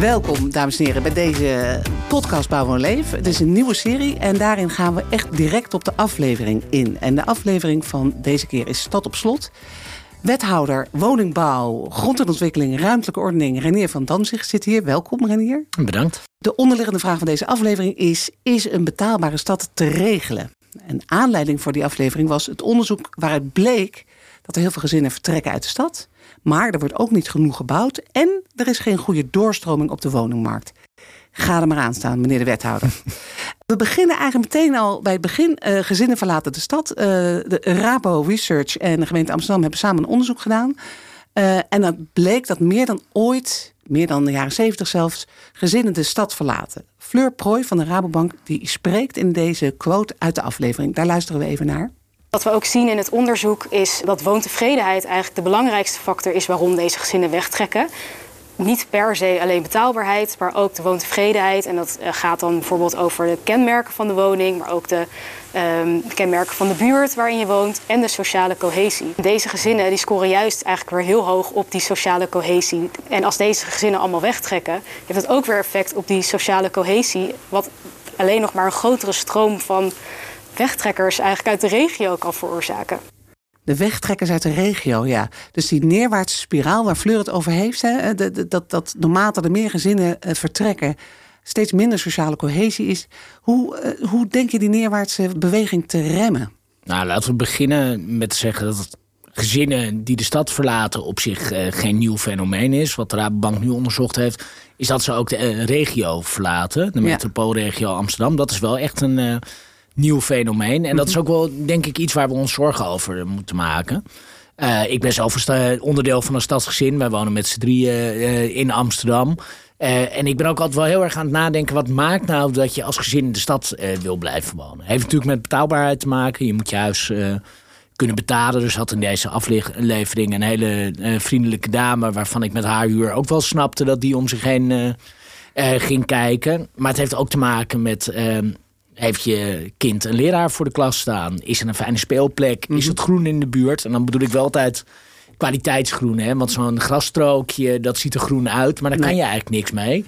Welkom, dames en heren, bij deze podcast Bouwen en Leef. Het is een nieuwe serie en daarin gaan we echt direct op de aflevering in. En de aflevering van deze keer is Stad op Slot. Wethouder woningbouw, grondontwikkeling, ruimtelijke ordening, Renier van Danzig zit hier. Welkom, Renier. Bedankt. De onderliggende vraag van deze aflevering is: is een betaalbare stad te regelen? Een aanleiding voor die aflevering was het onderzoek waaruit bleek dat er heel veel gezinnen vertrekken uit de stad. Maar er wordt ook niet genoeg gebouwd en er is geen goede doorstroming op de woningmarkt. Ga er maar aan staan, meneer de wethouder. We beginnen eigenlijk meteen al bij het begin. Uh, gezinnen verlaten de stad. Uh, de Rabo Research en de gemeente Amsterdam hebben samen een onderzoek gedaan. Uh, en dat bleek dat meer dan ooit, meer dan de jaren zeventig zelfs, gezinnen de stad verlaten. Fleur Prooi van de Rabobank die spreekt in deze quote uit de aflevering. Daar luisteren we even naar. Wat we ook zien in het onderzoek is dat woontevredenheid eigenlijk de belangrijkste factor is waarom deze gezinnen wegtrekken. Niet per se alleen betaalbaarheid, maar ook de woontevredenheid. En dat eh, gaat dan bijvoorbeeld over de kenmerken van de woning, maar ook de, um, de kenmerken van de buurt waarin je woont en de sociale cohesie. Deze gezinnen die scoren juist eigenlijk weer heel hoog op die sociale cohesie. En als deze gezinnen allemaal wegtrekken, heeft dat ook weer effect op die sociale cohesie, wat alleen nog maar een grotere stroom van wegtrekkers eigenlijk uit de regio kan veroorzaken. De wegtrekkers uit de regio, ja. Dus die neerwaartse spiraal waar Fleur het over heeft, hè, dat, dat naarmate er meer gezinnen eh, vertrekken, steeds minder sociale cohesie is. Hoe, eh, hoe denk je die neerwaartse beweging te remmen? Nou, laten we beginnen met te zeggen dat het gezinnen die de stad verlaten op zich uh, geen nieuw fenomeen is. Wat de Rabobank nu onderzocht heeft, is dat ze ook de regio verlaten. De metropoolregio Amsterdam. Dat is wel echt een nieuw fenomeen. En dat is mhm. ook wel, denk ik, iets waar we ons zorgen over moeten maken. Uh, ik ben zelf onderdeel van een stadsgezin. Wij wonen met z'n drieën uh, in Amsterdam. Uh, en ik ben ook altijd wel heel erg aan het nadenken... wat maakt nou dat je als gezin in de stad wil blijven wonen? Heeft natuurlijk met betaalbaarheid te maken. Je moet je huis kunnen betalen. Dus had in deze aflevering een hele vriendelijke dame... waarvan ik met haar huur ook wel snapte dat die om zich heen ging kijken. Maar het heeft ook te maken met ehm, heeft je kind een leraar voor de klas staan? Is er een fijne speelplek? Is mhm. het groen in de buurt? En dan bedoel ik wel altijd kwaliteitsgroen. Hè? Want zo'n grasstrookje, dat ziet er groen uit. Maar daar kan je eigenlijk niks mee.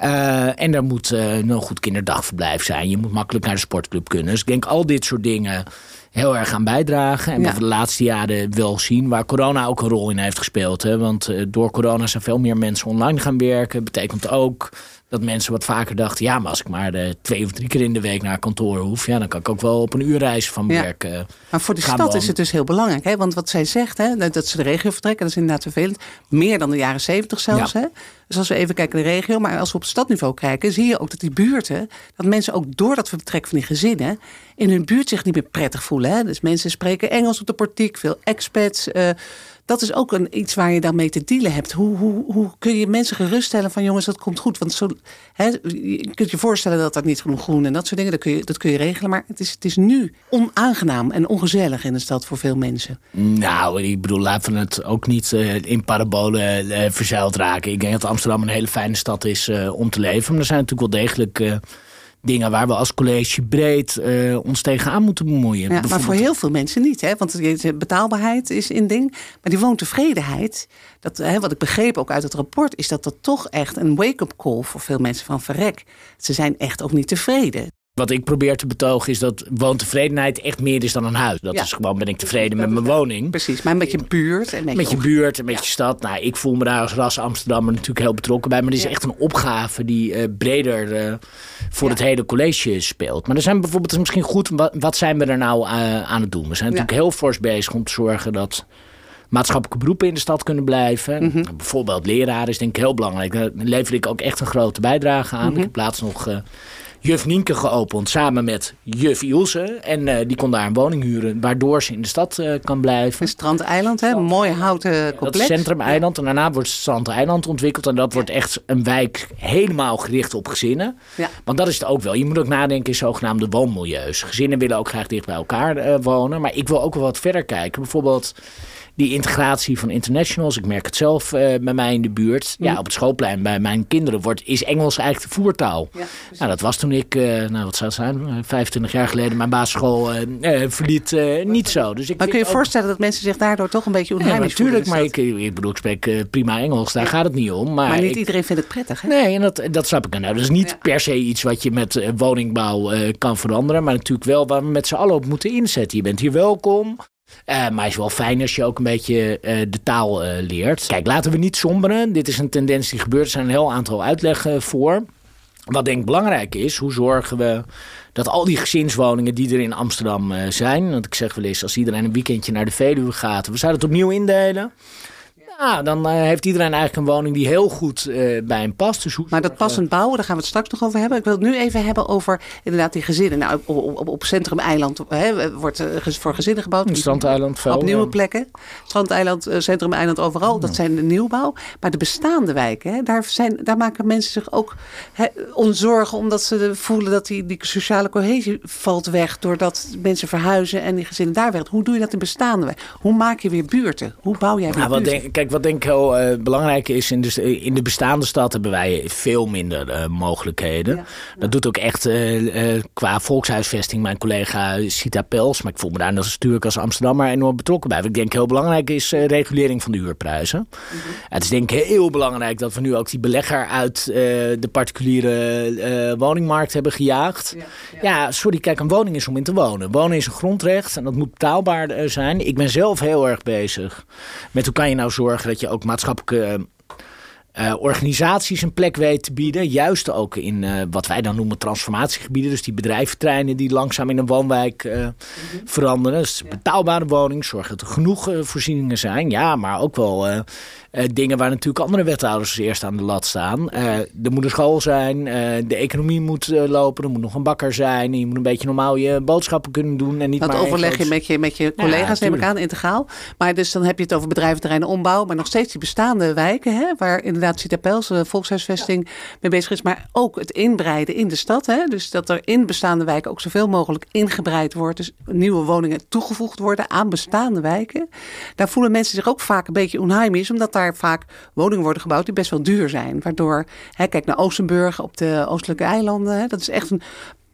Uh, en er moet uh, een goed kinderdagverblijf zijn. Je moet makkelijk naar de sportclub kunnen. Dus ik denk al dit soort dingen heel erg aan bijdragen. En wat we de laatste jaren wel zien, waar corona ook een rol in heeft gespeeld. Hè? Want uh, door corona zijn veel meer mensen online gaan werken. Betekent ook dat mensen wat vaker dachten... ja, maar als ik maar de twee of drie keer in de week naar kantoor hoef... ja, dan kan ik ook wel op een uur reizen van werk uh, Maar voor de stad is het dus heel belangrijk. Hè? Want wat zij zegt, hè, dat ze de regio vertrekken... dat is inderdaad vervelend. Meer dan de jaren zeventig zelfs. Hè? Dus als we even kijken naar de regio... maar als we op stadniveau kijken... zie je ook dat die buurten... dat mensen ook door dat vertrek van die gezinnen... in hun buurt zich niet meer prettig voelen. Hè? Dus mensen spreken Engels op de portiek, veel expats... Uh, dat is ook een, iets waar je dan mee te dealen hebt. Hoe, hoe, hoe kun je mensen geruststellen van jongens, dat komt goed? Want zo, hè, je kunt je voorstellen dat dat niet genoeg groen en dat soort dingen, dat kun je, dat kun je regelen. Maar het is, het is nu onaangenaam en ongezellig in de stad voor veel mensen. Nou, ik bedoel, laten we het ook niet uh, in parabolen uh, verzeild raken. Ik denk dat Amsterdam een hele fijne stad is uh, om te leven. Maar er zijn natuurlijk wel degelijk dingen waar we als college breed uh, ons tegenaan moeten bemoeien. Ja, maar voor heel veel mensen niet. Hè? Want betaalbaarheid is een ding. Maar die woontevredenheid, dat, hè, wat ik begreep ook uit het rapport... is dat dat toch echt een wake-up call voor veel mensen van verrek. Ze zijn echt ook niet tevreden. Wat ik probeer te betogen is dat woontevredenheid echt meer is dan een huis. Dat is gewoon, ben ik tevreden met mijn woning. Precies, maar met je buurt. En met, je buurt en met je stad. Nou, ik voel me daar als ras Amsterdammer natuurlijk heel betrokken bij. Maar het is echt een opgave die uh, breder uh, voor het hele college speelt. Maar er zijn bijvoorbeeld, misschien goed, wat, wat zijn we er nou uh, aan het doen? We zijn natuurlijk heel fors bezig om te zorgen dat maatschappelijke beroepen in de stad kunnen blijven. Mm -hmm. Bijvoorbeeld leraar is denk ik heel belangrijk. Daar lever ik ook echt een grote bijdrage aan. Mm -hmm. Ik heb laatst nog juf Nienke geopend samen met juf Ilse. En uh, die kon daar een woning huren, waardoor ze in de stad uh, kan blijven. Strandeiland, hè? Een mooi houten complex. Dat is Centrum-eiland. En daarna wordt Strandeiland ontwikkeld. En dat wordt echt een wijk helemaal gericht op gezinnen. Ja. Want dat is het ook wel. Je moet ook nadenken in zogenaamde woonmilieus. Gezinnen willen ook graag dicht bij elkaar uh, wonen. Maar ik wil ook wel wat verder kijken. Bijvoorbeeld die integratie van internationals. Ik merk het zelf bij mij in de buurt. Ja, op het schoolplein bij mijn kinderen wordt, is Engels eigenlijk de voertaal. Ja, nou, dat was toen ik, nou wat zou het zijn, 25 jaar geleden mijn basisschool verliet niet zo. Dus ik maar kun je je voorstellen dat mensen zich daardoor toch een beetje onheimisch ja, natuurlijk, maar ik, ik bedoel, ik spreek prima Engels, daar gaat het niet om. Maar, maar niet iedereen vindt het prettig, hè? Nee, en dat, dat snap ik. Nou, dat is niet per se iets wat je met woningbouw kan veranderen, maar natuurlijk wel waar we met z'n allen op moeten inzetten. Je bent hier welkom. Uh, maar is wel fijn als je ook een beetje uh, de taal uh, leert. Kijk, laten we niet somberen. Dit is een tendens die gebeurt. Er zijn een heel aantal uitleggen voor. Wat denk ik belangrijk is, hoe zorgen we dat al die gezinswoningen die er in Amsterdam zijn... want ik zeg wel eens, als iedereen een weekendje naar de Veluwe gaat... we zouden het opnieuw indelen... Ja, dan uh, heeft iedereen eigenlijk een woning die heel goed uh, bij hem past. Dus hoe maar dat passend bouwen, daar gaan we het straks nog over hebben. Ik wil het nu even hebben over inderdaad die gezinnen. Nou, op, op, op Centrum Eiland hè, wordt uh, voor gezinnen gebouwd. Strandeiland, veel. Op nieuwe plekken. Strandeiland, Centrum Eiland, overal. Dat zijn de nieuwbouw. Maar de bestaande wijken, hè, daar, zijn, daar maken mensen zich ook hè, onzorgen. Omdat ze voelen dat die, die sociale cohesie valt weg. Doordat mensen verhuizen en die gezinnen daar weg. Hoe doe je dat in bestaande wijken? Hoe maak je weer buurten? Hoe bouw jij weer nou, buurten? Denk, kijk, wat denk ik heel uh, belangrijk is, in de, in de bestaande stad hebben wij veel minder uh, mogelijkheden. Dat doet ook echt uh, qua volkshuisvesting mijn collega Sita Pels. Maar ik voel me daar natuurlijk als Amsterdammer enorm betrokken bij. Wat ik denk heel belangrijk is regulering van de huurprijzen. Mhm. Het is denk ik heel belangrijk dat we nu ook die belegger uit de particuliere woningmarkt hebben gejaagd. Ja, ja. sorry, kijk, een woning is om in te wonen. Wonen is een grondrecht en dat moet betaalbaar zijn. Ik ben zelf heel erg bezig met hoe kan je nou zorgen dat je ook maatschappelijke uh, organisaties een plek weet te bieden. Juist ook in uh, wat wij dan noemen transformatiegebieden. Dus die bedrijventreinen die langzaam in een woonwijk uh, mm -hmm. veranderen. Dus betaalbare woning, zorgen dat er genoeg voorzieningen zijn. Ja, maar ook wel uh, dingen waar natuurlijk andere wethouders eerst aan de lat staan. Uh, er moet een school zijn, uh, de economie moet lopen, er moet nog een bakker zijn. En je moet een beetje normaal je boodschappen kunnen doen. En niet dat maar overleg je met je, met je collega's, ja, neem ik aan, integraal. Maar dus dan heb je het over bedrijventerreinen ombouw, maar nog steeds die bestaande wijken, hè, waar inderdaad Cita Pels, volkshuisvesting, mee bezig is. Maar ook het inbreiden in de stad. Hè, dus dat er in bestaande wijken ook zoveel mogelijk ingebreid wordt. Dus nieuwe woningen toegevoegd worden aan bestaande wijken. Daar voelen mensen zich ook vaak een beetje onheimisch, omdat daar vaak woningen worden gebouwd die best wel duur zijn. Waardoor, hè, kijk naar Oostenburg op de oostelijke eilanden. Hè, dat is echt een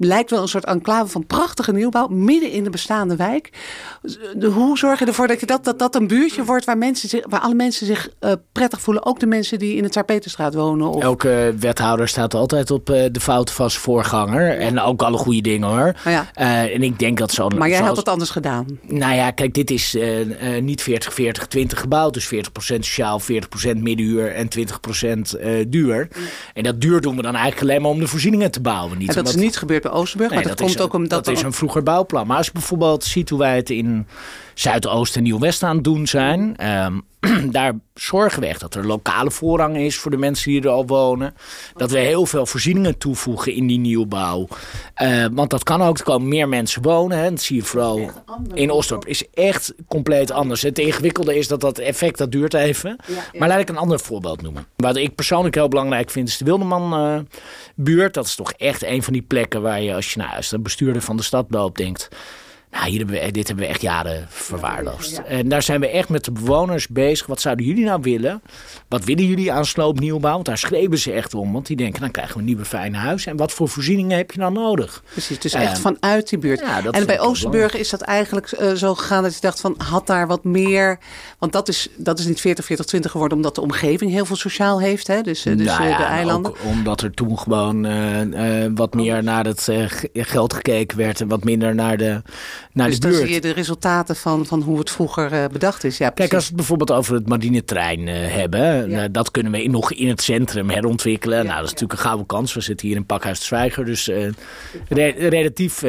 lijkt wel een soort enclave van prachtige nieuwbouw midden in de bestaande wijk. Hoe zorg je ervoor dat je dat, dat, dat een buurtje wordt waar, mensen zich, waar alle mensen zich uh, prettig voelen? Ook de mensen die in het Peterstraat wonen? Of... Elke wethouder staat altijd op uh, de fouten van zijn voorganger. En ook alle goede dingen hoor. Oh ja. uh, en ik denk dat zo. Maar jij zoals... had het anders gedaan? Nou ja, kijk, dit is niet 40, 40, 20 gebouwd. Dus 40% sociaal, 40% middenhuur en 20% duur. En dat duur doen we dan eigenlijk alleen maar om de voorzieningen te bouwen. Niet en dat omdat... is niet gebeurd Oosterburg. maar dat, komt is, ook omdat... Dat is een vroeger bouwplan. Maar als je bijvoorbeeld ziet hoe wij het in Zuidoost en Nieuw-West aan het doen zijn... Um, daar zorgen we echt dat er lokale voorrang is voor de mensen die er al wonen. Dat we heel veel voorzieningen toevoegen in die nieuwbouw. Uh, want dat kan ook, er komen meer mensen wonen. Hè. Dat zie je vooral in Oostdorp. is echt compleet anders. Het ingewikkelde is dat dat effect, dat duurt even. Maar laat ik een ander voorbeeld noemen. Wat ik persoonlijk heel belangrijk vind, is de Wilderman-buurt. Uh, dat is toch echt een van die plekken waar je, als je nou, als de bestuurder van de stad loopt, denkt... Nou, hier hebben we, dit hebben we echt jaren verwaarloosd. En daar zijn we echt met de bewoners bezig. Wat zouden jullie nou willen? Wat willen jullie aan sloopnieuwbouw? Want daar schreven ze echt om. Want die denken, dan krijgen we een nieuwe fijne huis. En wat voor voorzieningen heb je dan nodig? Precies, dus echt uh, vanuit die buurt. Ja, en bij Oosterburg is dat eigenlijk uh, zo gegaan dat je dacht van, had daar wat meer... Want dat is, dat is niet 40, 40, 20 geworden omdat de omgeving heel veel sociaal heeft. Hè? Dus, dus nou ja, de eilanden. omdat er toen gewoon wat meer naar het geld gekeken werd. En wat minder naar de naar dus de buurt. dan zie je de resultaten van, van hoe het vroeger uh, bedacht is. Ja, Kijk, als we het bijvoorbeeld over het marinetrein uh, hebben. Ja. Uh, dat kunnen we nog in het centrum herontwikkelen. Ja, nou, dat is natuurlijk een gouden kans. We zitten hier in Pakhuis de Zwijger. Dus re relatief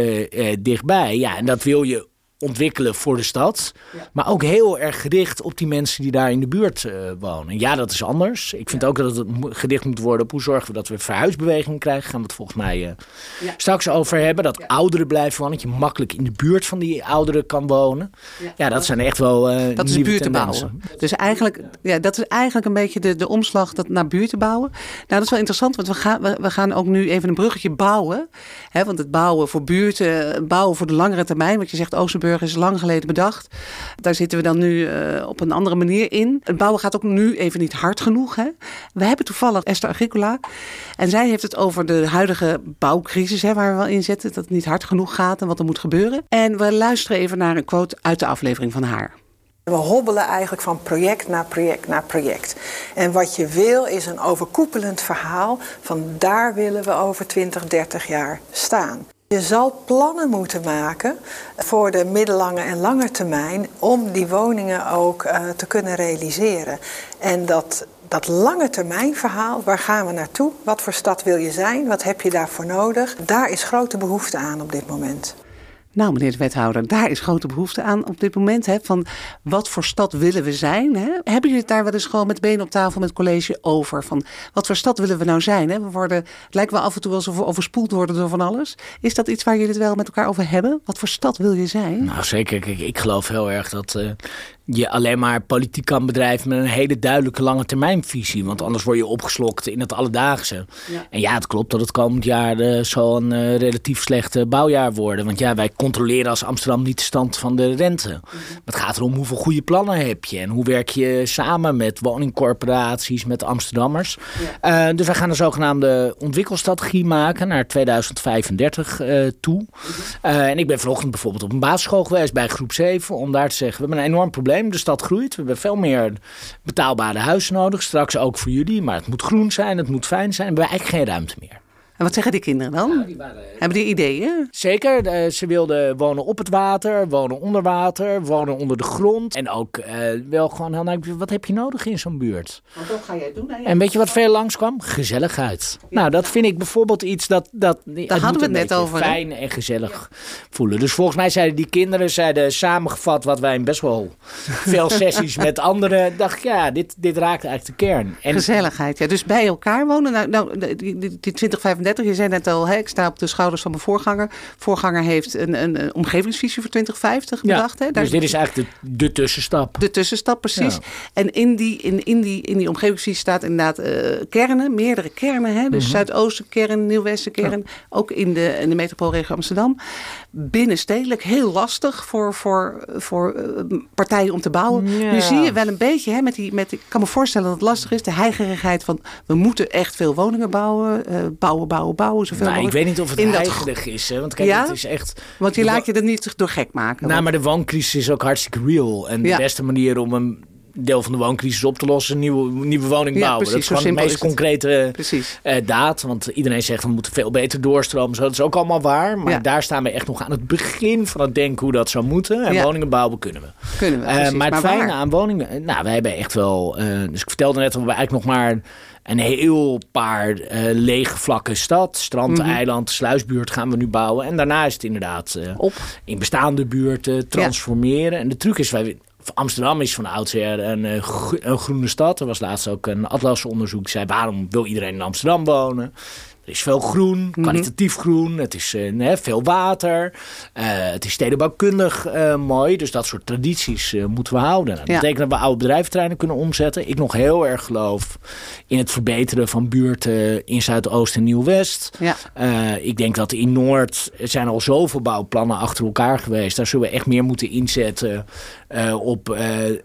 dichtbij. Ja, en dat wil je ontwikkelen voor de stad. Ja. Maar ook heel erg gericht op die mensen die daar in de buurt uh, wonen. Ja, dat is anders. Ik vind ja. ook dat het gericht moet worden op hoe zorgen we dat we verhuisbeweging krijgen. Gaan we het volgens mij uh, ja. straks over hebben. Dat ouderen blijven wonen. Dat je makkelijk in de buurt van die ouderen kan wonen. Ja, dat zijn echt wel uh, Dat is buurten bouwen. Dus eigenlijk, ja, dat is eigenlijk een beetje de, de omslag dat naar buurten bouwen. Nou, dat is wel interessant. Want we gaan, we, we gaan ook nu even een bruggetje bouwen. Hè, want het bouwen voor buurten, bouwen voor de langere termijn. Want je zegt Oosterburg Is lang geleden bedacht. Daar zitten we dan nu uh, op een andere manier in. Het bouwen gaat ook nu even niet hard genoeg. Hè? We hebben toevallig Esther Agricola. En zij heeft het over de huidige bouwcrisis hè, waar we wel in zitten. Dat het niet hard genoeg gaat en wat er moet gebeuren. En we luisteren even naar een quote uit de aflevering van haar. We hobbelen eigenlijk van project naar project naar project. En wat je wil is een overkoepelend verhaal van daar willen we over 20, 30 jaar staan. Je zal plannen moeten maken voor de middellange en lange termijn om die woningen ook uh, te kunnen realiseren. En dat, dat lange termijn verhaal, waar gaan we naartoe? Wat voor stad wil je zijn? Wat heb je daarvoor nodig? Daar is grote behoefte aan op dit moment. Nou, meneer de wethouder, daar is grote behoefte aan op dit moment. Hè, van wat voor stad willen we zijn? Hè? Hebben jullie het daar wel eens gewoon met benen op tafel met het college over? Van wat voor stad willen we nou zijn? Hè? We worden, het lijkt wel af en toe alsof we overspoeld worden door van alles. Is dat iets waar jullie het wel met elkaar over hebben? Wat voor stad wil je zijn? Nou, zeker. Kijk, ik geloof heel erg dat uh, je alleen maar politiek kan bedrijven met een hele duidelijke lange termijnvisie. Want anders word je opgeslokt in het alledaagse. En ja, het klopt dat het komend jaar uh, zal een uh, relatief slecht bouwjaar worden. Want ja, wij controleren als Amsterdam niet de stand van de rente. Mm Het gaat erom hoeveel goede plannen heb je. En hoe werk je samen met woningcorporaties, met Amsterdammers. Ja. Uh, dus wij gaan een zogenaamde ontwikkelstrategie maken naar 2035 toe. en ik ben vanochtend bijvoorbeeld op een basisschool geweest bij groep 7. Om daar te zeggen, we hebben een enorm probleem de stad groeit. We hebben veel meer betaalbare huizen nodig. Straks ook voor jullie. Maar het moet groen zijn, het moet fijn zijn. We hebben eigenlijk geen ruimte meer. En wat zeggen die kinderen dan? Hebben die ideeën? Zeker. Eh, ze wilden wonen op het water, wonen onder water, wonen onder de grond. En ook eh, wel gewoon heel nou, wat heb je nodig in zo'n buurt? Want ga jij doen. Hè? En weet je wat veel langskwam? Gezelligheid. Nou, dat vind ik bijvoorbeeld iets dat... dat Daar hadden we het net over. Fijn en gezellig voelen. Dus volgens mij zeiden die kinderen zeiden samengevat wat wij in best wel veel sessies met anderen... dacht ik, ja, dit, dit raakt eigenlijk de kern. En... Gezelligheid, ja. Dus bij elkaar wonen. Nou, nou die, die je zei net al, hè, ik sta op de schouders van mijn voorganger. Voorganger heeft een, een, een omgevingsvisie voor 2050 ja. Hè? Dus dit is eigenlijk de, tussenstap. De tussenstap, precies. En in die, in, in, die, in die omgevingsvisie staat inderdaad eh, kernen, meerdere kernen. Hè? Dus. Mhm. Zuidoostenkern, Nieuwwestenkern, Ook in de, in de metropoolregio Amsterdam. Binnenstedelijk heel lastig voor, voor, voor eh, partijen om te bouwen. Nu zie je wel een beetje, hè, met die, met, ik kan me voorstellen dat het lastig is, de heigerigheid van we moeten echt veel woningen bouwen, eh, bouwen, bouwen bouwen, Zoveel nou, ik weet niet of het heilig is. Hè? Want kijk, ja? het is echt... Want je laat je er niet door gek maken. Nou, maar de wooncrisis is ook hartstikke real. En de beste manier om een deel van de wooncrisis op te lossen, nieuwe, nieuwe woning bouwen. dat is gewoon de meest concrete uh, daad. Want iedereen zegt we moeten veel beter doorstromen. Zo, dat is ook allemaal waar. Maar daar staan we echt nog aan het begin van het denken hoe dat zou moeten. En woningen bouwen kunnen we. Kunnen we uh, maar het fijne aan woningen... Nou, we hebben echt wel... Uh, dus ik vertelde net dat we eigenlijk nog maar een heel paar uh, lege vlakke stad. Strand, mm -hmm. eiland, sluisbuurt gaan we nu bouwen. En daarna is het inderdaad uh, Op. in bestaande buurten transformeren. En de truc is, wij, Amsterdam is van oudsher een, eh, een groene stad. Er was laatst ook een atlasonderzoek. zei waarom wil iedereen in Amsterdam wonen? Er is veel groen, mhm. kwalitatief groen. Het is uh, veel water. Uh, het is stedenbouwkundig uh, mooi. Dus dat soort tradities moeten we houden. Nou, dat betekent dat we oude bedrijventerreinen kunnen omzetten. Ik nog heel erg geloof in het verbeteren van buurten in Zuidoost en Nieuw-West. Ja. ik denk dat in Noord er zijn al zoveel bouwplannen achter elkaar geweest. Daar zullen we echt meer moeten inzetten op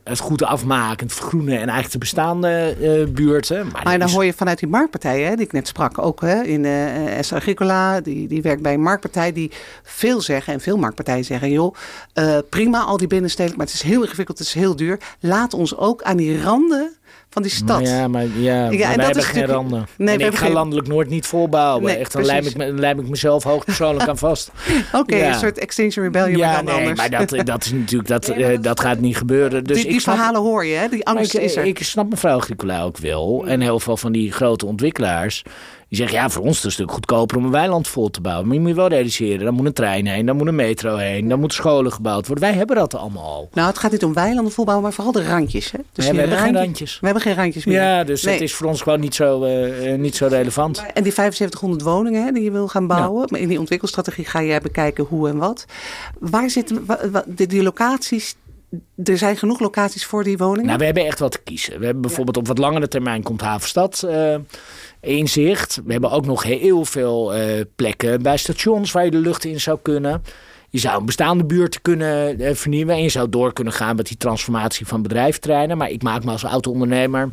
het goed afmaken, het vergroenen en eigenlijk de bestaande buurten. Maar, maar dan hoor je vanuit die marktpartijen, die ik net sprak, ook hè, in uh, S. Agricola, die, die werkt bij een marktpartij, die veel zeggen, en veel marktpartijen zeggen, joh, uh, prima al die binnenstedelijk, maar het is heel ingewikkeld, het is heel duur. Laat ons ook aan die randen van die stad. Ja, maar, ja, ja wij hebben geen randen. Nee, en ik ga landelijk Noord niet volbouwen. Nee, Echt, dan lijm ik, lijm ik mezelf hoogpersoonlijk aan vast. Oké, een soort Extinction Rebellion, ja, maar dan nee, anders. maar dat, dat is natuurlijk, dat, dat gaat niet gebeuren. Dus die, die snap, verhalen hoor je, hè? Die angst ik, is er. Ik snap mevrouw Agricola ook wel. En heel veel van die grote ontwikkelaars die zeggen, ja, voor ons is het een stuk goedkoper om een weiland vol te bouwen. Maar je moet je wel realiseren, dan moet een trein heen, dan moet een metro heen, dan moeten scholen gebouwd worden. Wij hebben dat allemaal al. Nou, het gaat niet om weilanden volbouwen, maar vooral de randjes. Hè? Dus we hebben geen randjes. We hebben geen randjes meer. Ja, dus het is voor ons gewoon niet zo, uh, niet zo relevant. En die 7500 woningen hè, die je wil gaan bouwen, ja. in die ontwikkelstrategie ga je bekijken hoe en wat. Waar zitten die, die locaties er zijn genoeg locaties voor die woningen? Nou, we hebben echt wat te kiezen. We hebben bijvoorbeeld op wat langere termijn komt Havenstad uh, in zicht. We hebben ook nog heel veel uh, plekken bij stations waar je de lucht in zou kunnen. je zou een bestaande buurt kunnen uh, vernieuwen. En je zou door kunnen gaan met die transformatie van bedrijfterreinen. Maar ik maak me als auto-ondernemer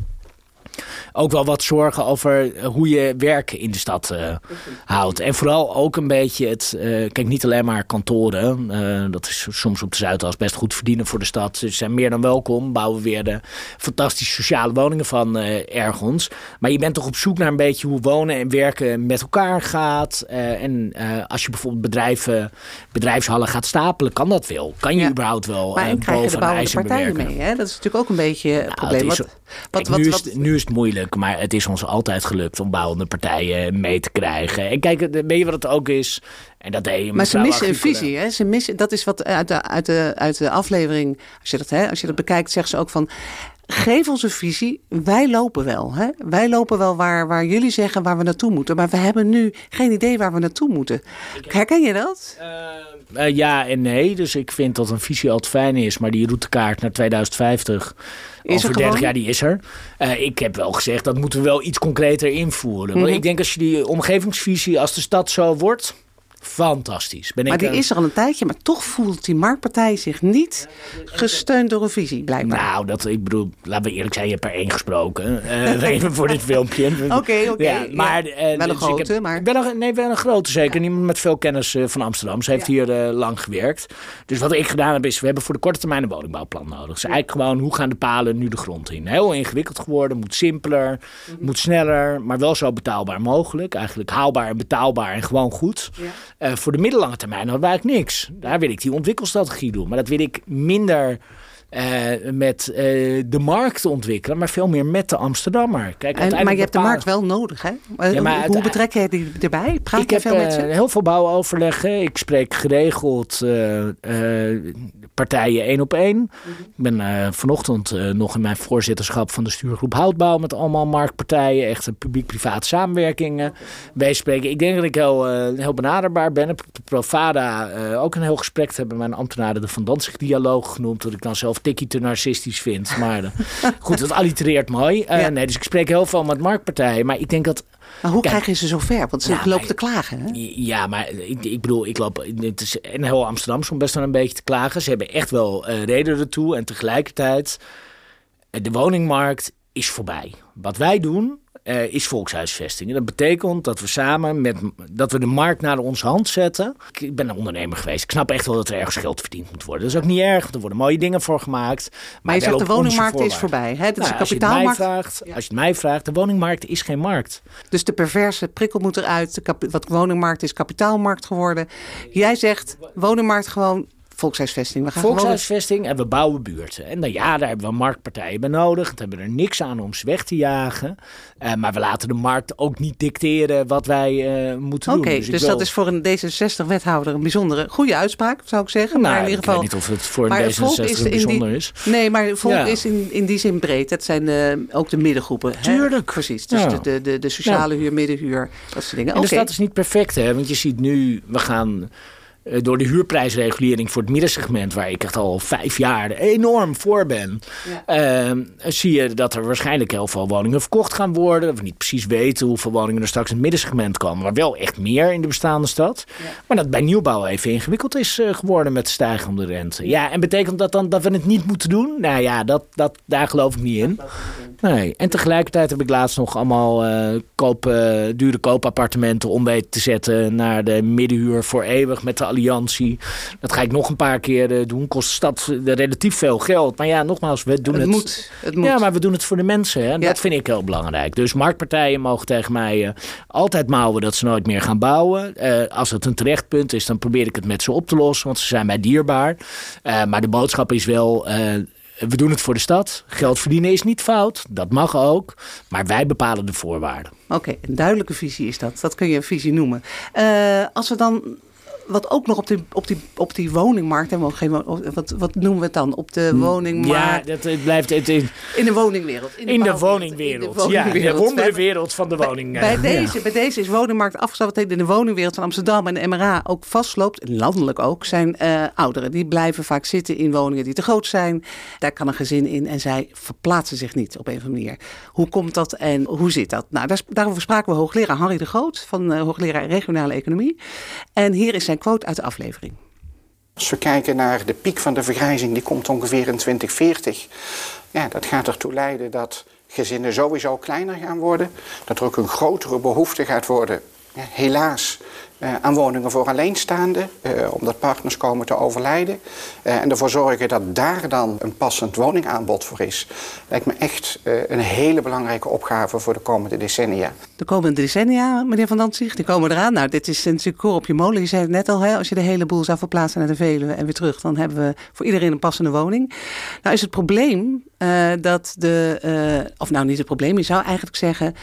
ook wel wat zorgen over eh, hoe je werk in de stad uh, houdt. En vooral ook een beetje het... Uh, kijk, niet alleen maar kantoren. Uh, dat is soms op de Zuidas best goed verdienen voor de stad. Ze zijn meer dan welkom. Bouwen weer de fantastische sociale woningen van ergens. Maar je bent toch op zoek naar een beetje hoe wonen en werken met elkaar gaat. en als je bijvoorbeeld bedrijven, bedrijfshallen gaat stapelen, kan dat wel. Kan je Ja. überhaupt wel Maar en krijg je de bouwende partijen mee. Hè? Dat is natuurlijk ook een beetje het Nou, probleem. is- Wat, Kijk, wat, nu, wat, is, nu is moeilijk, maar het is ons altijd gelukt om bouwende partijen mee te krijgen. En kijk, weet je wat het ook is? En dat deed je Maar ze missen een visie. Hè? Ze missen, dat is wat uit de, uit de, uit de aflevering, als je, dat, hè, als je dat bekijkt, zeggen ze ook van. Geef ons een visie. Wij lopen wel. Hè? Wij lopen wel waar, waar jullie zeggen waar we naartoe moeten. Maar we hebben nu geen idee waar we naartoe moeten. Herken je dat? Eh, eh, ja en nee. Dus ik vind dat een visie altijd fijn is. Maar die routekaart naar 2050, Is over er 30 gewoon? jaar, die is er. Eh, ik heb wel gezegd, dat moeten we wel iets concreter invoeren. Want Mhm. ik denk als je die omgevingsvisie, als de stad zo wordt, fantastisch. Ben Maar ik, die eh, is er al een tijdje. Maar toch voelt die marktpartij zich niet gesteund door een visie, blijkbaar. Nou, dat, ik bedoel, laten we eerlijk zijn, je hebt er één gesproken. eh, even voor dit filmpje. Oké, oké. Ja, maar, Ja. eh, Wel een dus grote, heb- maar- ben een, nee, wel een grote, zeker. Iemand met veel kennis van Amsterdam. Ze heeft hier lang gewerkt. Dus wat ik gedaan heb, is we hebben voor de korte termijn een woningbouwplan nodig. Dus eigenlijk gewoon, hoe gaan de palen nu de grond in? Heel ingewikkeld geworden, moet simpeler, Mhm. moet sneller, maar wel zo betaalbaar mogelijk. Eigenlijk haalbaar en betaalbaar en gewoon goed. Eh, voor de middellange termijn hadden we eigenlijk niks. Daar wil ik die ontwikkelstrategie doen. Maar dat wil ik minder eh, met eh, de markt ontwikkelen, maar veel meer met de Amsterdammer. Kijk, En, maar je hebt de markt wel nodig, hè? Ja, maar hoe betrek jij die erbij? Praat ik je heb veel met eh, ze? heel veel bouwoverleggen. Ik spreek geregeld eh, eh, partijen één op één. Mhm. Ik ben eh, vanochtend eh, nog in mijn voorzitterschap van de stuurgroep Houtbouw... met allemaal marktpartijen, echt een publiek-privaat samenwerking bij spreken. Ik denk dat ik heel, eh, heel benaderbaar ben. Ik heb op Provada eh, ook een heel gesprek te hebben... met mijn ambtenaren de Van Danzig-dialoog genoemd... dat ik dan zelf tikkie te narcistisch vind. Maar eh, goed, dat allitereert mooi. Eh, Ja. nee, dus ik spreek heel veel met marktpartijen. Maar ik denk dat Maar hoe Kijk. krijg je ze zo ver? Want ze Ja, lopen te klagen, hè? ja, maar ik, ik bedoel, ik loop. Het is in heel Amsterdam soms best wel een beetje te klagen. Ze hebben echt wel eh, reden ertoe. En tegelijkertijd, de woningmarkt is voorbij. Wat wij doen. Eh, is volkshuisvesting. En dat betekent dat we samen met dat we de markt naar onze hand zetten. Ik, ben een ondernemer geweest. Ik snap echt wel dat er ergens geld verdiend moet worden. Dat is ook niet erg. Er worden mooie dingen voor gemaakt. Maar, Maar je zegt de woningmarkt is voorbij. Hè? Dat is Nou, als, je het mij vraagt, als je het mij vraagt, de woningmarkt is geen markt. Dus de perverse prikkel moet eruit. De wat woningmarkt is kapitaalmarkt geworden. Jij zegt woningmarkt gewoon volkshuisvesting. We gaan gewoon... Volkshuisvesting en we bouwen buurten. En dan ja, daar hebben we marktpartijen bij nodig. Daar hebben we er niks aan om ze weg te jagen. Eh, maar we laten de markt ook niet dicteren wat wij eh, moeten Oké, doen. dus, ik dat is voor een D66-wethouder een bijzondere goede uitspraak, zou ik zeggen. Nou, maar in ieder ik geval. weet niet of het voor maar een het volk D66 is in die- bijzonder is. Nee, maar het volk Ja. is in, in die zin breed. Dat zijn eh, ook de middengroepen. hè? Tuurlijk. Precies. Dus Ja. de, de, de, de sociale huur, middenhuur, dat soort dingen. En de Oké. stad is niet perfect, hè? Want je ziet nu, we gaan door de huurprijsregulering voor het middensegment, waar ik echt al vijf jaar enorm voor ben, eh, zie je dat er waarschijnlijk heel veel woningen verkocht gaan worden. Dat we niet precies weten hoeveel woningen er straks in het middensegment komen, maar wel echt meer in de bestaande stad. Maar dat bij nieuwbouw even ingewikkeld is eh, geworden met de stijgende rente. Ja, en betekent dat dan dat we het niet moeten doen? Nou ja, dat, dat, daar geloof ik niet in. Nee, en tegelijkertijd heb ik laatst nog allemaal eh, koop, eh, dure koopappartementen om weten te zetten naar de middenhuur voor eeuwig met de alliantie. Dat ga ik nog een paar keer eh, doen. Kost de stad eh, relatief veel geld. Maar ja, nogmaals, we doen het. het moet. Het moet. Ja, maar we doen het voor de mensen. Hè? En Ja. Dat vind ik heel belangrijk. Dus marktpartijen mogen tegen mij eh, altijd mouwen dat ze nooit meer gaan bouwen. Als het een terechtpunt is, dan probeer ik het met ze op te lossen. Want ze zijn mij dierbaar. Maar de boodschap is wel... we doen het voor de stad. Geld verdienen is niet fout. Dat mag ook. Maar wij bepalen de voorwaarden. Oké, een duidelijke visie is dat. Dat kun je een visie noemen. Als we dan. Wat ook nog op die, op die, op die woningmarkt. Wo- wat, wat noemen we het dan? Op de woningmarkt. Ja, dat het blijft het, in, in de woningwereld. in de woningwereld. in de Ja, de woningwereld. We hebben- wonderwereld van de woning. Bij eh, deze, ja. bij deze is woningmarkt afgestapt. Wat in de woningwereld van Amsterdam en de MRA ook vastloopt, en landelijk ook, zijn eh, ouderen. Die blijven vaak zitten in woningen die te groot zijn. Daar kan een gezin in en zij verplaatsen zich niet op een of andere manier. Hoe komt dat en hoe zit dat? Nou, daar, daarover spraken we hoogleraar Harry de Groot van eh, hoogleraar regionale economie. En hier is zijn quote uit de aflevering. Als we kijken naar de piek van de vergrijzing, die komt ongeveer in 2040. Ja, dat gaat ertoe leiden dat gezinnen sowieso kleiner gaan worden. Dat er ook een grotere behoefte gaat worden, helaas, uh, aan woningen voor alleenstaanden. Uh, omdat partners komen te overlijden. Uh, en ervoor zorgen dat daar dan een passend woningaanbod voor is. Lijkt me echt een hele belangrijke opgave voor de komende decennia. De komende decennia, meneer Van Dantzig, die komen eraan. Nou, dit is natuurlijk koor op je molen. Je zei het net al, hè, als je de hele boel zou verplaatsen naar de Veluwe en weer terug... dan hebben we voor iedereen een passende woning. Nou is het probleem dat de... of nou, niet het probleem, je zou eigenlijk zeggen...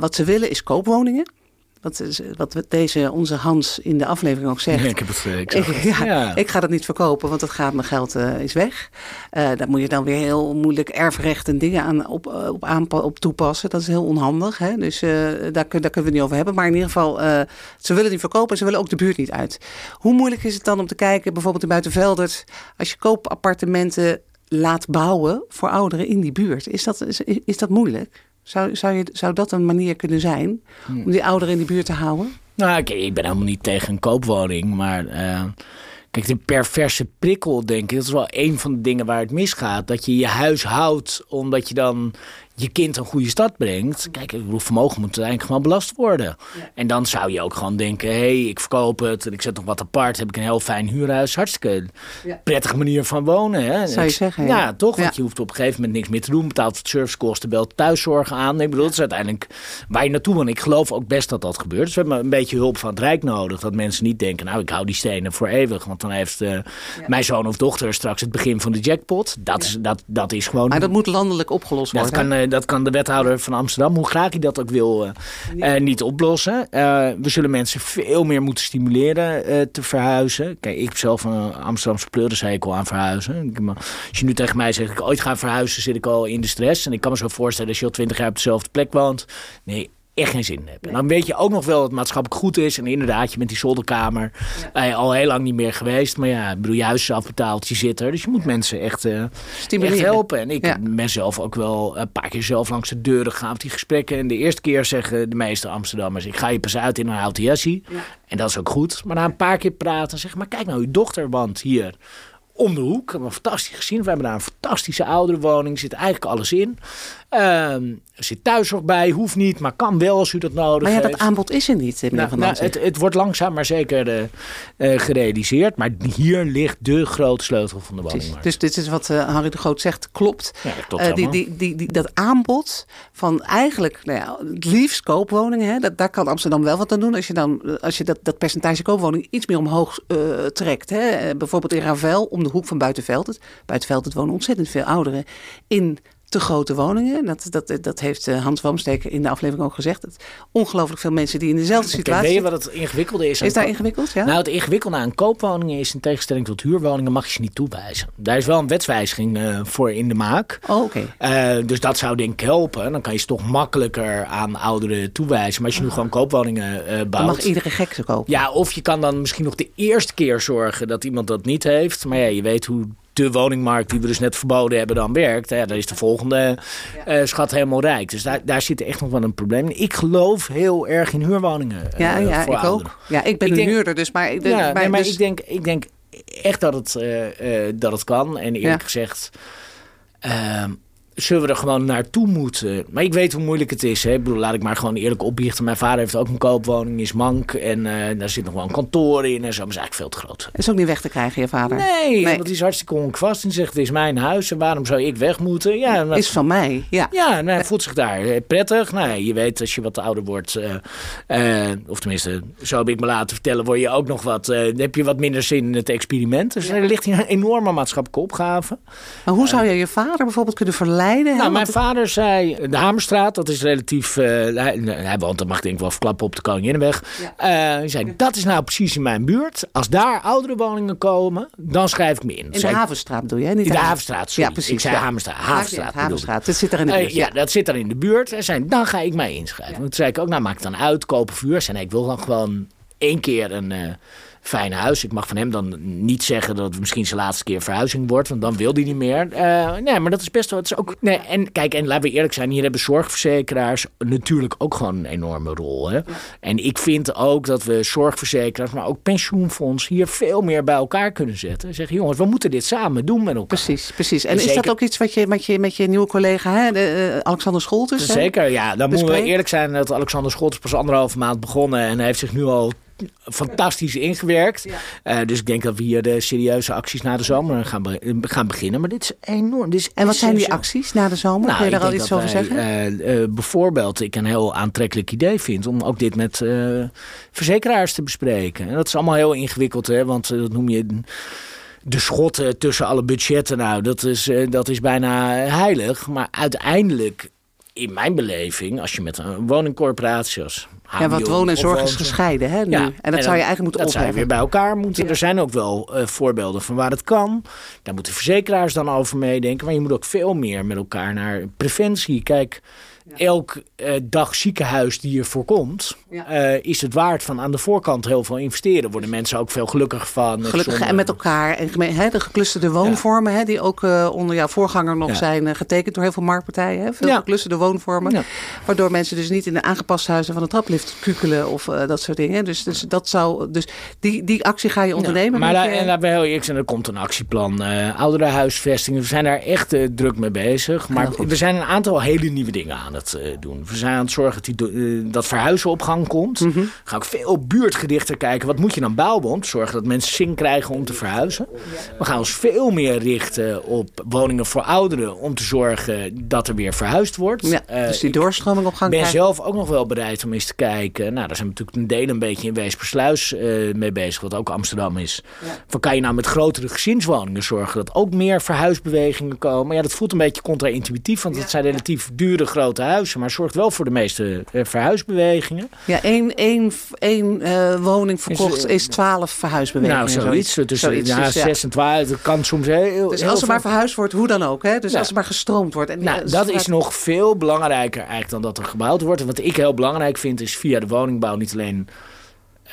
wat ze willen is koopwoningen. Wat, wat deze onze Hans in de aflevering ook zegt. ik, heb het, eh, ik, ik, ja, ik ga dat niet verkopen, want dat gaat mijn geld uh, is weg. Uh, daar moet je dan weer heel moeilijk erfrecht en dingen aan, op, op, aan, op toepassen. Dat is heel onhandig. Hè? Dus uh, daar, daar kunnen we het niet over hebben. Maar in ieder geval, ze willen niet verkopen en ze willen ook de buurt niet uit. Hoe moeilijk is het dan om te kijken, bijvoorbeeld in Buitenveldert, als je koopappartementen laat bouwen voor ouderen in die buurt? Is dat, is, is dat moeilijk? Zou, zou, je, zou dat een manier kunnen zijn hmm. om die ouderen in de buurt te houden? Nou, kijk, ik ben helemaal niet tegen een koopwoning, maar uh, kijk, de perverse prikkel, denk ik, dat is wel een van de dingen waar het misgaat. Dat je je huis houdt omdat je dan je kind een goede stad brengt. Kijk, ik bedoel, vermogen moet eigenlijk gewoon belast worden. En dan zou je ook gewoon denken: hé, hey, ik verkoop het en ik zet nog wat apart. Heb ik een heel fijn huurhuis. Hartstikke prettige manier van wonen. Hè? Zou je zeggen? Ja, toch? Want je hoeft op een gegeven moment niks meer te doen. Betaalt het servicekosten, belt thuiszorg aan. Ik bedoel, dat is uiteindelijk waar je naartoe wil. Ik geloof ook best dat dat gebeurt. Dus we hebben een beetje hulp van het Rijk nodig. Dat mensen niet denken: nou, ik hou die stenen voor eeuwig. Want dan heeft uh, mijn zoon of dochter straks het begin van de jackpot. Dat, is, dat, dat is gewoon. Maar dat moet landelijk opgelost worden. Dat kan, uh, dat kan de wethouder van Amsterdam, hoe graag hij dat ook wil, uh, uh, niet oplossen. Uh, we zullen mensen veel meer moeten stimuleren te verhuizen. Kijk, ik heb zelf een Amsterdamse pleurishekel aan verhuizen. Als je nu tegen mij zegt, ik ooit ga verhuizen, zit ik al in de stress. En ik kan me zo voorstellen, als je al twintig jaar op dezelfde plek woont. Nee, echt geen zin hebben. En dan weet je ook nog wel dat het maatschappelijk goed is. En inderdaad, je bent die zolderkamer ja. al heel lang niet meer geweest. Maar ja, ik bedoel, je huis is afbetaald, je zit er. Dus je moet mensen echt, uh, echt helpen. En ik ja. ben zelf ook wel een paar keer zelf langs de deuren gegaan op die gesprekken. En de eerste keer zeggen de meeste Amsterdammers, ik ga je pas uit in een houten. En dat is ook goed. Maar na een paar keer praten, zeg maar, kijk nou, uw dochter want hier om de hoek. We hebben fantastisch gezien. We hebben daar een fantastische ouderenwoning. zit eigenlijk alles in. Uh, er zit thuiszorg bij, hoeft niet, maar kan wel als u dat nodig heeft. Maar ja, dat aanbod is er niet, meneer nou, Van nou, het, het, wordt langzaam maar zeker uh, uh, gerealiseerd. Maar hier ligt de grote sleutel van de woningmarkt. Dus dit is wat uh, Harry de Groot zegt, klopt. Ja, die, die, die, dat aanbod van eigenlijk nou ja, het liefst koopwoningen, hè, dat, daar kan Amsterdam wel wat aan doen. Als je, dan, als je dat, dat percentage koopwoning iets meer omhoog trekt. Hè. bijvoorbeeld in Ravel, om de hoek van Buitenveld. Buitenveld wonen ontzettend veel ouderen in te grote woningen. Dat, dat, dat heeft eh, Hans Wamsteker in de aflevering ook gezegd. Dat ongelooflijk veel mensen die in dezelfde situatie Weet je wat het ingewikkelde is? Is daar ingewikkeld? Ja? Nou, het ingewikkelde aan koopwoningen is in tegenstelling tot huurwoningen mag je ze niet toewijzen. Daar is wel een wetswijziging uh, voor in de maak. Oh, oké. Okay. Uh, dus dat zou denk ik helpen. Dan kan je ze toch makkelijker aan ouderen toewijzen. Maar als je nu gewoon koopwoningen bouwt... Dan mag iedere gek ze kopen. Ja, of je kan dan misschien nog de eerste keer zorgen dat iemand dat niet heeft. Maar ja, je weet hoe de woningmarkt die we dus net verboden hebben dan werkt, hè, dan is de volgende uh, schat helemaal rijk. Dus daar, daar zit echt nog wel een probleem. Ik geloof heel erg in huurwoningen. Uh, ja, ja ik ook. Ja, ik ben ik een denk, huurder, dus maar, ja, maar, nee, maar dus... ik, denk, ik denk echt dat het, uh, dat het kan. En eerlijk ja. gezegd. Ehm, zullen we er gewoon naartoe moeten. Maar ik weet hoe moeilijk het is. Hè? Ik bedoel, laat ik maar gewoon eerlijk opbiechten. Mijn vader heeft ook een koopwoning, is mank. En uh, daar zit nog wel een kantoor in en zo. Maar is eigenlijk veel te groot. Is ook niet weg te krijgen, je vader? Nee, nee. want die is hartstikke honkvast. En zegt, het is mijn huis en waarom zou ik weg moeten? Ja, dat... Is van mij, ja. Ja, nou, hij voelt zich daar prettig. Nou, je weet, als je wat ouder wordt... Uh, uh, of tenminste, zo heb ik me laten vertellen... word je ook nog wat... heb je wat minder zin in het experiment. Dus er ligt hier een enorme maatschappelijke opgave. Maar hoe zou je je vader bijvoorbeeld kunnen verleiden? Nou, mijn vader zei, de Hamerstraat, dat is relatief... Uh, hij, hij woont, dat mag denk ik wel verklappen, op de Koninginnenweg. Ja. Uh, hij zei, dat is nou precies in mijn buurt. Als daar oudere woningen komen, dan schrijf ik me in. In de Havenstraat bedoel je? Niet in de Havenstraat, sorry. Ja, precies. Ik zei ja. Havenstraat. Havenstraat. Dat zit er in de buurt. Uh, ja, dat zit er in de buurt. Hij zei, dan ga ik mij inschrijven. Ja. Toen zei ik ook, nou maak het dan uit, kopen vuur. Zei, nee, ik wil dan gewoon één keer een fijn huis. Ik mag van hem dan niet zeggen dat het misschien zijn laatste keer verhuizing wordt, want dan wil hij niet meer. Uh, nee, maar dat is best wel. Het is ook, nee, en kijk, en laten we eerlijk zijn, hier hebben zorgverzekeraars natuurlijk ook gewoon een enorme rol. Hè? En ik vind ook dat we zorgverzekeraars, maar ook pensioenfonds hier veel meer bij elkaar kunnen zetten. Zeggen, jongens, we moeten dit samen doen met elkaar. Precies, precies. En, is dat ook iets wat je met je, met je nieuwe collega, hè, de, uh, Alexander Scholtes? Zeker, ja. Dan moeten we eerlijk zijn dat Alexander Scholtes pas anderhalve maand begonnen en hij heeft zich nu al fantastisch ingewerkt. Uh, dus ik denk dat we hier de serieuze acties na de zomer gaan, be gaan beginnen. Maar dit is enorm. Dit is en wat zijn die acties na de zomer? Nou, Kun je daar al iets over zeggen? Uh, uh, bijvoorbeeld, ik een heel aantrekkelijk idee vind om ook dit met verzekeraars te bespreken. En dat is allemaal heel ingewikkeld, hè, want dat noem je de schotten tussen alle budgetten. Nou, dat is, dat is bijna heilig. Maar uiteindelijk in mijn beleving, als je met een woningcorporatie als ja, wat wonen en zorg is gescheiden, hè, nu. Ja, en dat zou je eigenlijk moeten dat opheffen. Weer bij elkaar moeten. Er zijn ook wel uh, voorbeelden van waar het kan. Daar moeten verzekeraars dan over meedenken. Maar je moet ook veel meer met elkaar naar preventie. Kijk, elk uh, dag ziekenhuis die je voorkomt, uh, is het waard van aan de voorkant heel veel investeren. Worden mensen ook veel gelukkiger van. Gelukkig en met elkaar. En he, de geclusterde woonvormen, he, die ook uh, onder jouw voorganger nog zijn getekend door heel veel marktpartijen. He, veel geclusterde woonvormen. Waardoor mensen dus niet in de aangepaste huizen van de traplift kukelen of dat soort dingen. Dus, dus, dat zou, dus die, die actie ga je ondernemen. maar daar, en daar ben heel eerlijk zijn, er komt een actieplan. ouderenhuisvestingen, we zijn daar echt druk mee bezig. Maar er zijn een aantal hele nieuwe dingen aan het doen. We zijn aan het zorgen dat, die, uh, dat verhuizen op gang komt. Mm -hmm. Ga ik veel buurtgedichter kijken. Wat moet je dan bouwen om te zorgen dat mensen zin krijgen om te verhuizen? We gaan ons veel meer richten op woningen voor ouderen. Om te zorgen dat er weer verhuisd wordt. Ja, uh, dus die doorstroming op gang Ik ben zelf ook nog wel bereid om eens te kijken. Nou, daar zijn we natuurlijk een deel een beetje in Weespersluis uh, mee bezig. Wat ook Amsterdam is. Ja. Van kan je nou met grotere gezinswoningen zorgen dat ook meer verhuisbewegingen komen? Ja, dat voelt een beetje contra-intuïtief. Want het zijn relatief dure grote huizen. Maar zorgt wel voor de meeste uh, verhuisbewegingen. Ja, één, één, één uh, woning verkocht is, uh, is 12 verhuisbewegingen. Nou, zoiets. Tussen zoiets, ja, dus, 6 en 12. Dat kan soms heel. Dus heel als er maar verhuisd wordt, hoe dan ook. Hè? Dus ja. als er maar gestroomd wordt. En nou, dat is nog veel belangrijker eigenlijk dan dat er gebouwd wordt. En wat ik heel belangrijk vind, is via de woningbouw niet alleen.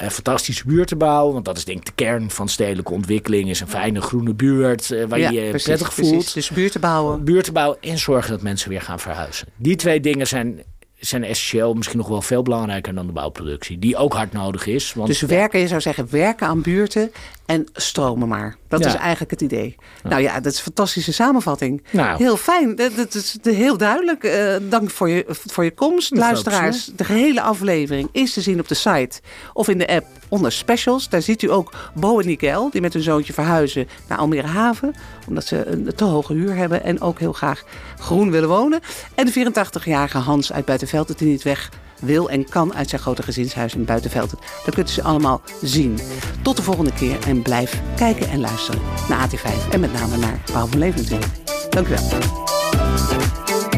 Uh, fantastische buurten bouwen. Want dat is denk ik de kern van stedelijke ontwikkeling. Is een fijne groene buurt uh, waar ja, je je prettig voelt. Precies. Dus buurten bouwen. Buurten bouwen en zorgen dat mensen weer gaan verhuizen. Die twee dingen zijn zijn essentieel, misschien nog wel veel belangrijker dan de bouwproductie. Die ook hard nodig is. Want, dus werken, je zou zeggen, werken aan buurten en stromen maar. Dat ja. is eigenlijk het idee. Ja. Nou ja, dat is een fantastische samenvatting. Nou. Heel fijn. Dat, is heel duidelijk. Uh, dank voor je, voor je komst. Dat Luisteraars, de gehele aflevering is te zien op de site of in de app onder specials. Daar ziet u ook Bo en Nikel, die met hun zoontje verhuizen naar Almere Haven. Omdat ze een te hoge huur hebben en ook heel graag groen willen wonen. En de 84-jarige Hans uit Buitenveld, dat hij niet weg wil en kan uit zijn grote gezinshuis in Buitenveld. Dat kunt u ze allemaal zien. Tot de volgende keer en blijf kijken en luisteren naar AT5. En met name naar Paul van Leven natuurlijk. Dank u wel.